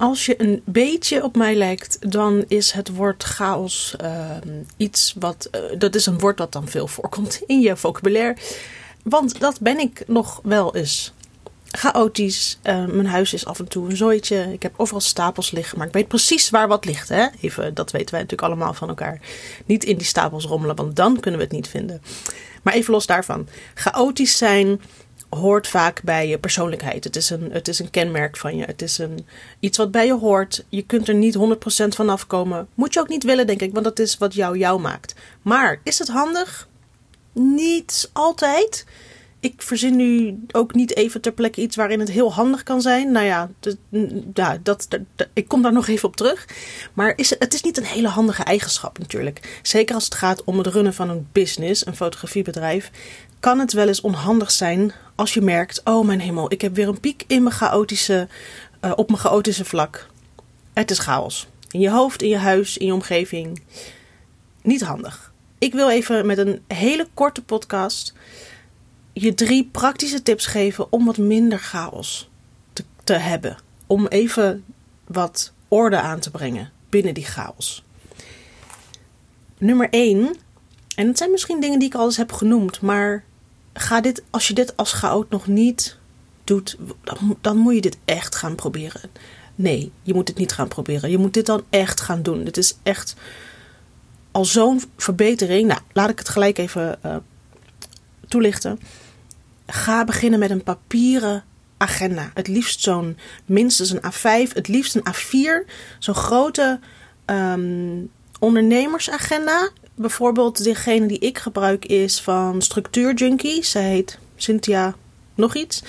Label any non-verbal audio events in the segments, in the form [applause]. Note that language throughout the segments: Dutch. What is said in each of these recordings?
Als je een beetje op mij lijkt, dan is het woord chaos uh, iets wat. Uh, dat is een woord dat dan veel voorkomt in je vocabulaire. Want dat ben ik nog wel eens. Chaotisch. Uh, mijn huis is af en toe een zooitje. Ik heb overal stapels liggen. Maar ik weet precies waar wat ligt. Hè? Even, dat weten wij natuurlijk allemaal van elkaar. Niet in die stapels rommelen, want dan kunnen we het niet vinden. Maar even los daarvan. Chaotisch zijn hoort vaak bij je persoonlijkheid. Het is een, het is een kenmerk van je. Het is een, iets wat bij je hoort. Je kunt er niet 100% van afkomen. Moet je ook niet willen, denk ik, want dat is wat jou jou maakt. Maar is het handig? Niet altijd. Ik verzin nu ook niet even ter plekke iets waarin het heel handig kan zijn. Nou ja, dat, ik kom daar nog even op terug. Maar is het, het is niet een hele handige eigenschap natuurlijk. Zeker als het gaat om het runnen van een business, een fotografiebedrijf kan het wel eens onhandig zijn als je merkt: oh mijn hemel, ik heb weer een piek in mijn chaotische, uh, op mijn chaotische vlak. Het is chaos. In je hoofd, in je huis, in je omgeving. Niet handig. Ik wil even met een hele korte podcast je drie praktische tips geven om wat minder chaos te, te hebben. Om even wat orde aan te brengen binnen die chaos. Nummer 1. En het zijn misschien dingen die ik al eens heb genoemd, maar ga dit, als je dit als chaot nog niet doet, dan, dan moet je dit echt gaan proberen. Nee, je moet dit niet gaan proberen. Je moet dit dan echt gaan doen. Dit is echt al zo'n verbetering. Nou, laat ik het gelijk even uh, toelichten. Ga beginnen met een papieren agenda. Het liefst zo'n minstens een A5, het liefst een A4. Zo'n grote um, ondernemersagenda bijvoorbeeld degene die ik gebruik is van Structuur Junkie. Zij heet Cynthia nog iets.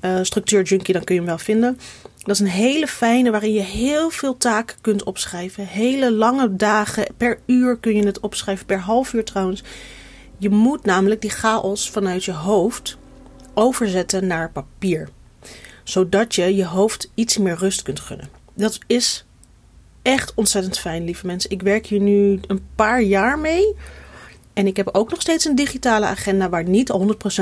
Uh, Structuur Junkie, dan kun je hem wel vinden. Dat is een hele fijne waarin je heel veel taken kunt opschrijven. Hele lange dagen, per uur kun je het opschrijven, per half uur trouwens. Je moet namelijk die chaos vanuit je hoofd overzetten naar papier. Zodat je je hoofd iets meer rust kunt gunnen. Dat is echt ontzettend fijn, lieve mensen. Ik werk hier nu een paar jaar mee. En ik heb ook nog steeds een digitale agenda waar niet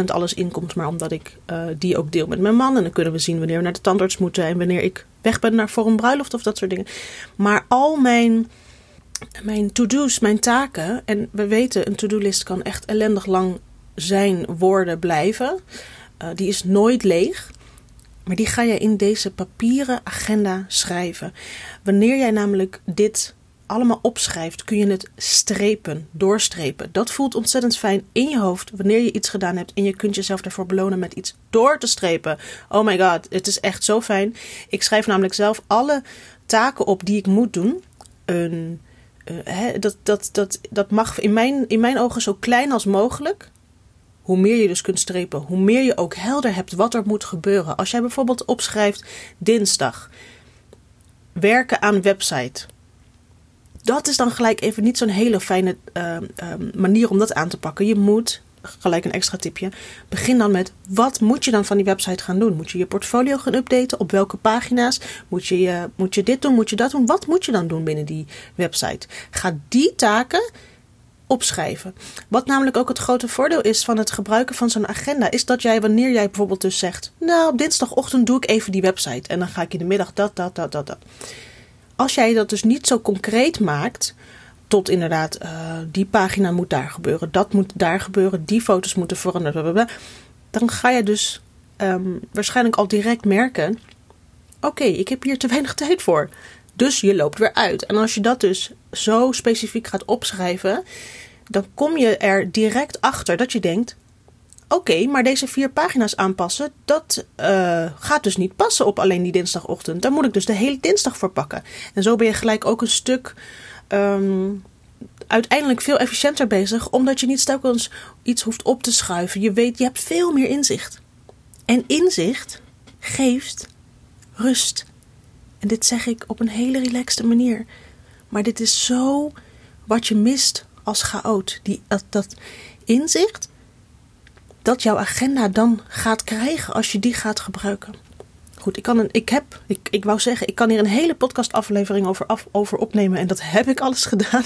100% alles in komt. Maar omdat ik uh, die ook deel met mijn man. En dan kunnen we zien wanneer we naar de tandarts moeten. En wanneer ik weg ben naar voor een bruiloft of dat soort dingen. Maar al mijn, mijn to-do's, mijn taken. En we weten, een to-do-list kan echt ellendig lang zijn, worden, blijven. Uh, die is nooit leeg. Maar die ga je in deze papieren agenda schrijven. Wanneer jij namelijk dit allemaal opschrijft, kun je het strepen, doorstrepen. Dat voelt ontzettend fijn in je hoofd wanneer je iets gedaan hebt en je kunt jezelf daarvoor belonen met iets door te strepen. Oh my god, het is echt zo fijn. Ik schrijf namelijk zelf alle taken op die ik moet doen. Een, uh, dat, dat, dat, dat mag in mijn, in mijn ogen zo klein als mogelijk hoe meer je dus kunt strepen, hoe meer je ook helder hebt wat er moet gebeuren. Als jij bijvoorbeeld opschrijft dinsdag, werken aan website. Dat is dan gelijk even niet zo'n hele fijne uh, uh, manier om dat aan te pakken. Je moet, gelijk een extra tipje, begin dan met wat moet je dan van die website gaan doen? Moet je je portfolio gaan updaten? Op welke pagina's? Moet je, moet je dit doen? Moet je dat doen? Wat moet je dan doen binnen die website? Ga die taken opschrijven. Wat namelijk ook het grote voordeel is van het gebruiken van zo'n agenda, is dat jij wanneer jij bijvoorbeeld dus zegt, nou op dinsdagochtend doe ik even die website en dan ga ik in de middag dat, dat, dat, dat, dat. Als jij dat dus niet zo concreet maakt, tot inderdaad uh, die pagina moet daar gebeuren, dat moet daar gebeuren, die foto's moeten veranderen, dan ga je dus um, waarschijnlijk al direct merken, oké, ik heb hier te weinig [laughs] tijd voor. Dus je loopt weer uit. En als je dat dus zo specifiek gaat opschrijven, dan kom je er direct achter dat je denkt: oké, maar deze vier pagina's aanpassen, dat uh, gaat dus niet passen op alleen die dinsdagochtend. Daar moet ik dus de hele dinsdag voor pakken. En zo ben je gelijk ook een stuk. Um, uiteindelijk veel efficiënter bezig, omdat je niet telkens iets hoeft op te schuiven. Je weet, je hebt veel meer inzicht. En inzicht geeft rust en dit zeg ik op een hele relaxte manier. Maar dit is zo wat je mist als chaot. Die, dat, dat inzicht dat jouw agenda dan gaat krijgen als je die gaat gebruiken. Goed, ik, kan een, ik heb, ik, ik wou zeggen, ik kan hier een hele podcastaflevering over, af, over opnemen. En dat heb ik alles [laughs] gedaan.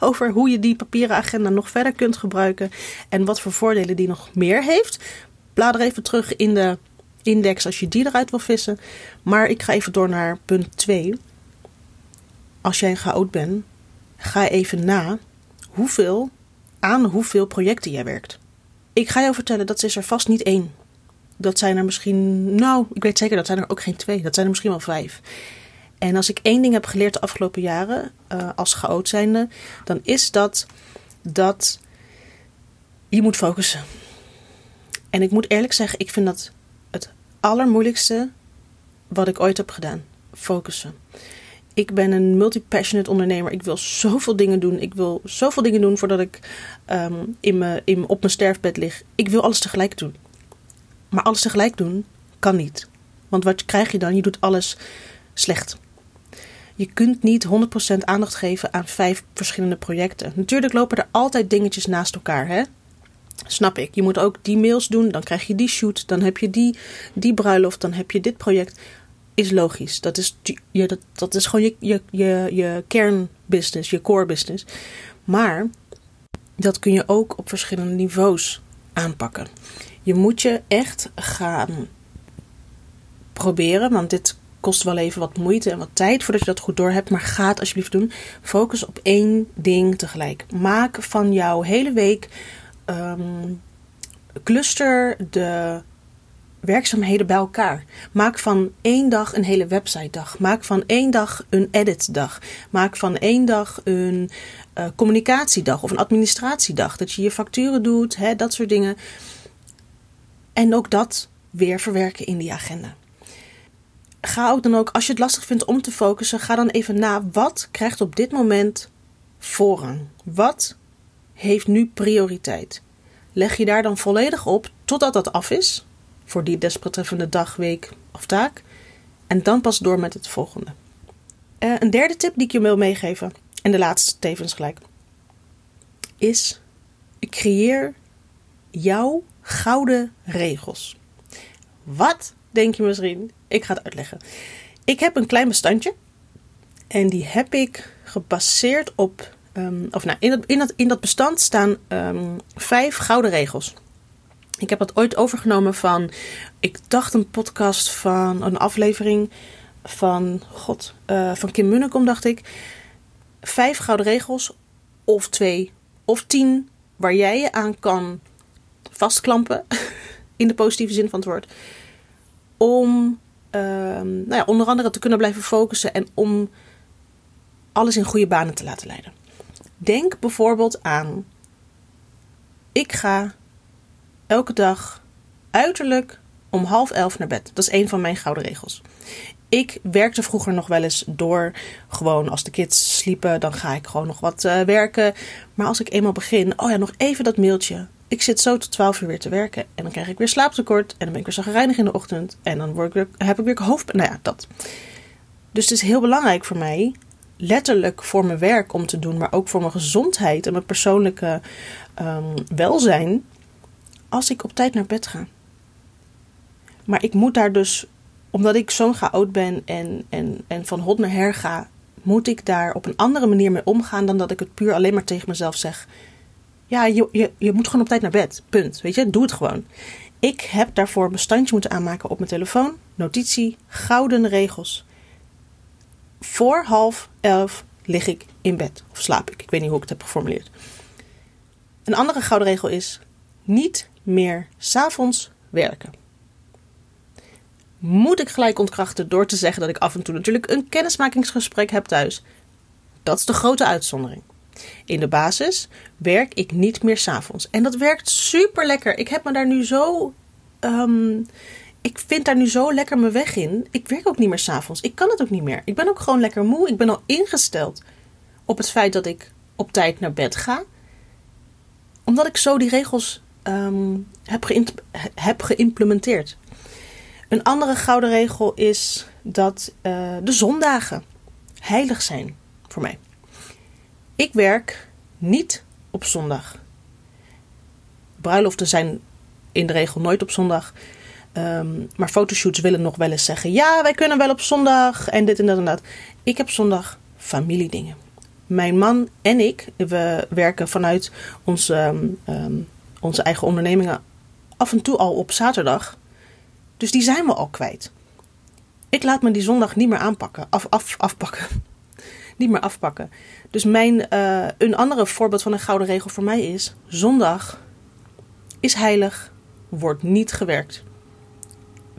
over hoe je die papieren agenda nog verder kunt gebruiken. En wat voor voordelen die nog meer heeft. Blader even terug in de index als je die eruit wil vissen. Maar ik ga even door naar punt 2. Als jij een chaot bent, ga even na hoeveel, aan hoeveel projecten jij werkt. Ik ga jou vertellen, dat is er vast niet één. Dat zijn er misschien, nou, ik weet zeker, dat zijn er ook geen twee. Dat zijn er misschien wel vijf. En als ik één ding heb geleerd de afgelopen jaren, uh, als chaot zijnde, dan is dat dat je moet focussen. En ik moet eerlijk zeggen, ik vind dat allermoeilijkste wat ik ooit heb gedaan. Focussen. Ik ben een multi-passionate ondernemer. Ik wil zoveel dingen doen. Ik wil zoveel dingen doen voordat ik um, in me, in, op mijn sterfbed lig. Ik wil alles tegelijk doen. Maar alles tegelijk doen kan niet. Want wat krijg je dan? Je doet alles slecht. Je kunt niet 100% aandacht geven aan vijf verschillende projecten. Natuurlijk lopen er altijd dingetjes naast elkaar, hè? Snap ik. Je moet ook die mails doen, dan krijg je die shoot, dan heb je die, die bruiloft, dan heb je dit project. Is logisch. Dat is, je, dat, dat is gewoon je, je, je, je kernbusiness, je core business. Maar dat kun je ook op verschillende niveaus aanpakken. Je moet je echt gaan proberen, want dit kost wel even wat moeite en wat tijd voordat je dat goed door hebt. Maar ga het alsjeblieft doen. Focus op één ding tegelijk. Maak van jouw hele week. Um, cluster de werkzaamheden bij elkaar. Maak van één dag een hele website dag. Maak van één dag een edit dag. Maak van één dag een uh, communicatiedag of een administratiedag. Dat je je facturen doet, hè, dat soort dingen. En ook dat weer verwerken in die agenda ga ook dan ook, als je het lastig vindt om te focussen, ga dan even na wat krijgt op dit moment voorrang? Wat heeft nu prioriteit? Leg je daar dan volledig op totdat dat af is, voor die desbetreffende dag, week of taak. En dan pas door met het volgende. Uh, een derde tip die ik je wil meegeven, en de laatste tevens gelijk, is creëer jouw gouden regels. Wat denk je misschien? Ik ga het uitleggen. Ik heb een klein bestandje. En die heb ik gebaseerd op. Um, of nou, in, dat, in, in dat bestand staan um, vijf gouden regels. Ik heb dat ooit overgenomen van. Ik dacht een podcast van. Een aflevering van. God. Uh, van Kim Munnekom, dacht ik. Vijf gouden regels. Of twee. Of tien. Waar jij je aan kan vastklampen. [laughs] In de positieve zin van het woord om ehm, nou ja, onder andere te kunnen blijven focussen en om alles in goede banen te laten leiden. Denk bijvoorbeeld aan: ik ga elke dag uiterlijk om half elf naar bed. Dat is een van mijn gouden regels. Ik werkte vroeger nog wel eens door. Gewoon als de kids sliepen, dan ga ik gewoon nog wat uh, werken. Maar als ik eenmaal begin, oh ja, nog even dat mailtje ik zit zo tot 12 uur weer te werken. En dan krijg ik weer slaaptekort. En dan ben ik weer zagrijnig in de ochtend. En dan word heb ik weer hoofd. Nou ja, dat. Dus het is heel belangrijk voor mij. Letterlijk voor mijn werk om te doen. Maar ook voor mijn gezondheid en mijn persoonlijke um, welzijn. Als ik op tijd naar bed ga. Maar ik moet daar dus. Omdat ik zo'n chaot ben en, en, en van hot naar her ga. Moet ik daar op een andere manier mee omgaan dan dat ik het puur alleen maar tegen mezelf zeg ja, je, je, je moet gewoon op tijd naar bed. Punt. Weet je, doe het gewoon. Ik heb daarvoor een bestandje moeten aanmaken op mijn telefoon. Notitie, gouden regels. Voor half elf lig ik in bed. Of slaap ik. Ik weet niet hoe ik het heb geformuleerd. Een andere gouden regel is niet meer s'avonds werken. Moet ik gelijk ontkrachten door te zeggen dat ik af en toe natuurlijk een kennismakingsgesprek heb thuis? Dat is de grote uitzondering. In de basis werk ik niet meer s'avonds. En dat werkt super lekker. Ik heb me daar nu zo. Um, ik vind daar nu zo lekker mijn weg in. Ik werk ook niet meer s'avonds. Ik kan het ook niet meer. Ik ben ook gewoon lekker moe. Ik ben al ingesteld op het feit dat ik op tijd naar bed ga. Omdat ik zo die regels um, heb, geïmplementeerd. Een andere gouden regel is dat uh, de zondagen heilig zijn voor mij. Ik werk niet op zondag. Bruiloften zijn in de regel nooit op zondag. Um, maar fotoshoots willen nog wel eens zeggen: ja, wij kunnen wel op zondag en dit en dat en dat. Ik heb zondag familiedingen. Mijn man en ik, we werken vanuit onze, um, onze eigen ondernemingen af en toe al op zaterdag. Dus die zijn we al kwijt. Ik laat me die zondag niet meer aanpakken, af, af, afpakken. [laughs] niet meer afpakken. Dus mijn, uh, een andere voorbeeld van een gouden regel voor mij is: zondag is heilig, wordt niet gewerkt.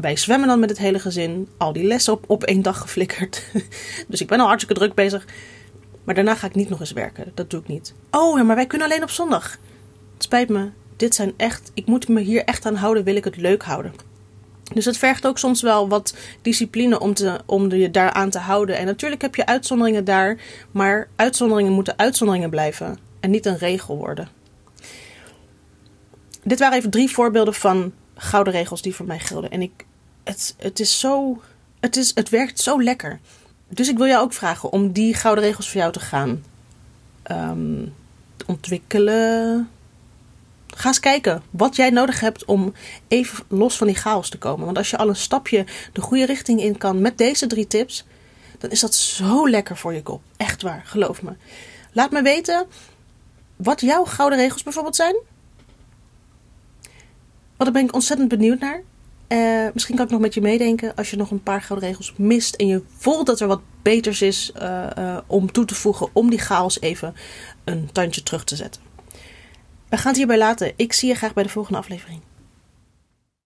Wij zwemmen dan met het hele gezin, al die lessen op, op één dag geflikkerd. [laughs] dus ik ben al hartstikke druk bezig. Maar daarna ga ik niet nog eens werken. Dat doe ik niet. Oh ja, maar wij kunnen alleen op zondag. Het spijt me. Dit zijn echt. Ik moet me hier echt aan houden. Wil ik het leuk houden. Dus het vergt ook soms wel wat discipline om, te, om je daaraan te houden. En natuurlijk heb je uitzonderingen daar. Maar uitzonderingen moeten uitzonderingen blijven. En niet een regel worden. Dit waren even drie voorbeelden van gouden regels die voor mij gelden. En ik, het, het is zo. Het, is, het werkt zo lekker. Dus ik wil jou ook vragen om die gouden regels voor jou te gaan ehm, ontwikkelen. Ga eens kijken wat jij nodig hebt om even los van die chaos te komen. Want als je al een stapje de goede richting in kan met deze drie tips, dan is dat zo lekker voor je kop. Echt waar, geloof me. Laat me weten wat jouw gouden regels bijvoorbeeld zijn. Want daar ben ik ontzettend benieuwd naar. Uh, misschien kan ik nog met je meedenken als je nog een paar gouden regels mist en je voelt dat er wat beters is uh, uh, om toe te voegen om die chaos even een tandje terug te zetten. We gaan het hierbij laten. Ik zie je graag bij de volgende aflevering.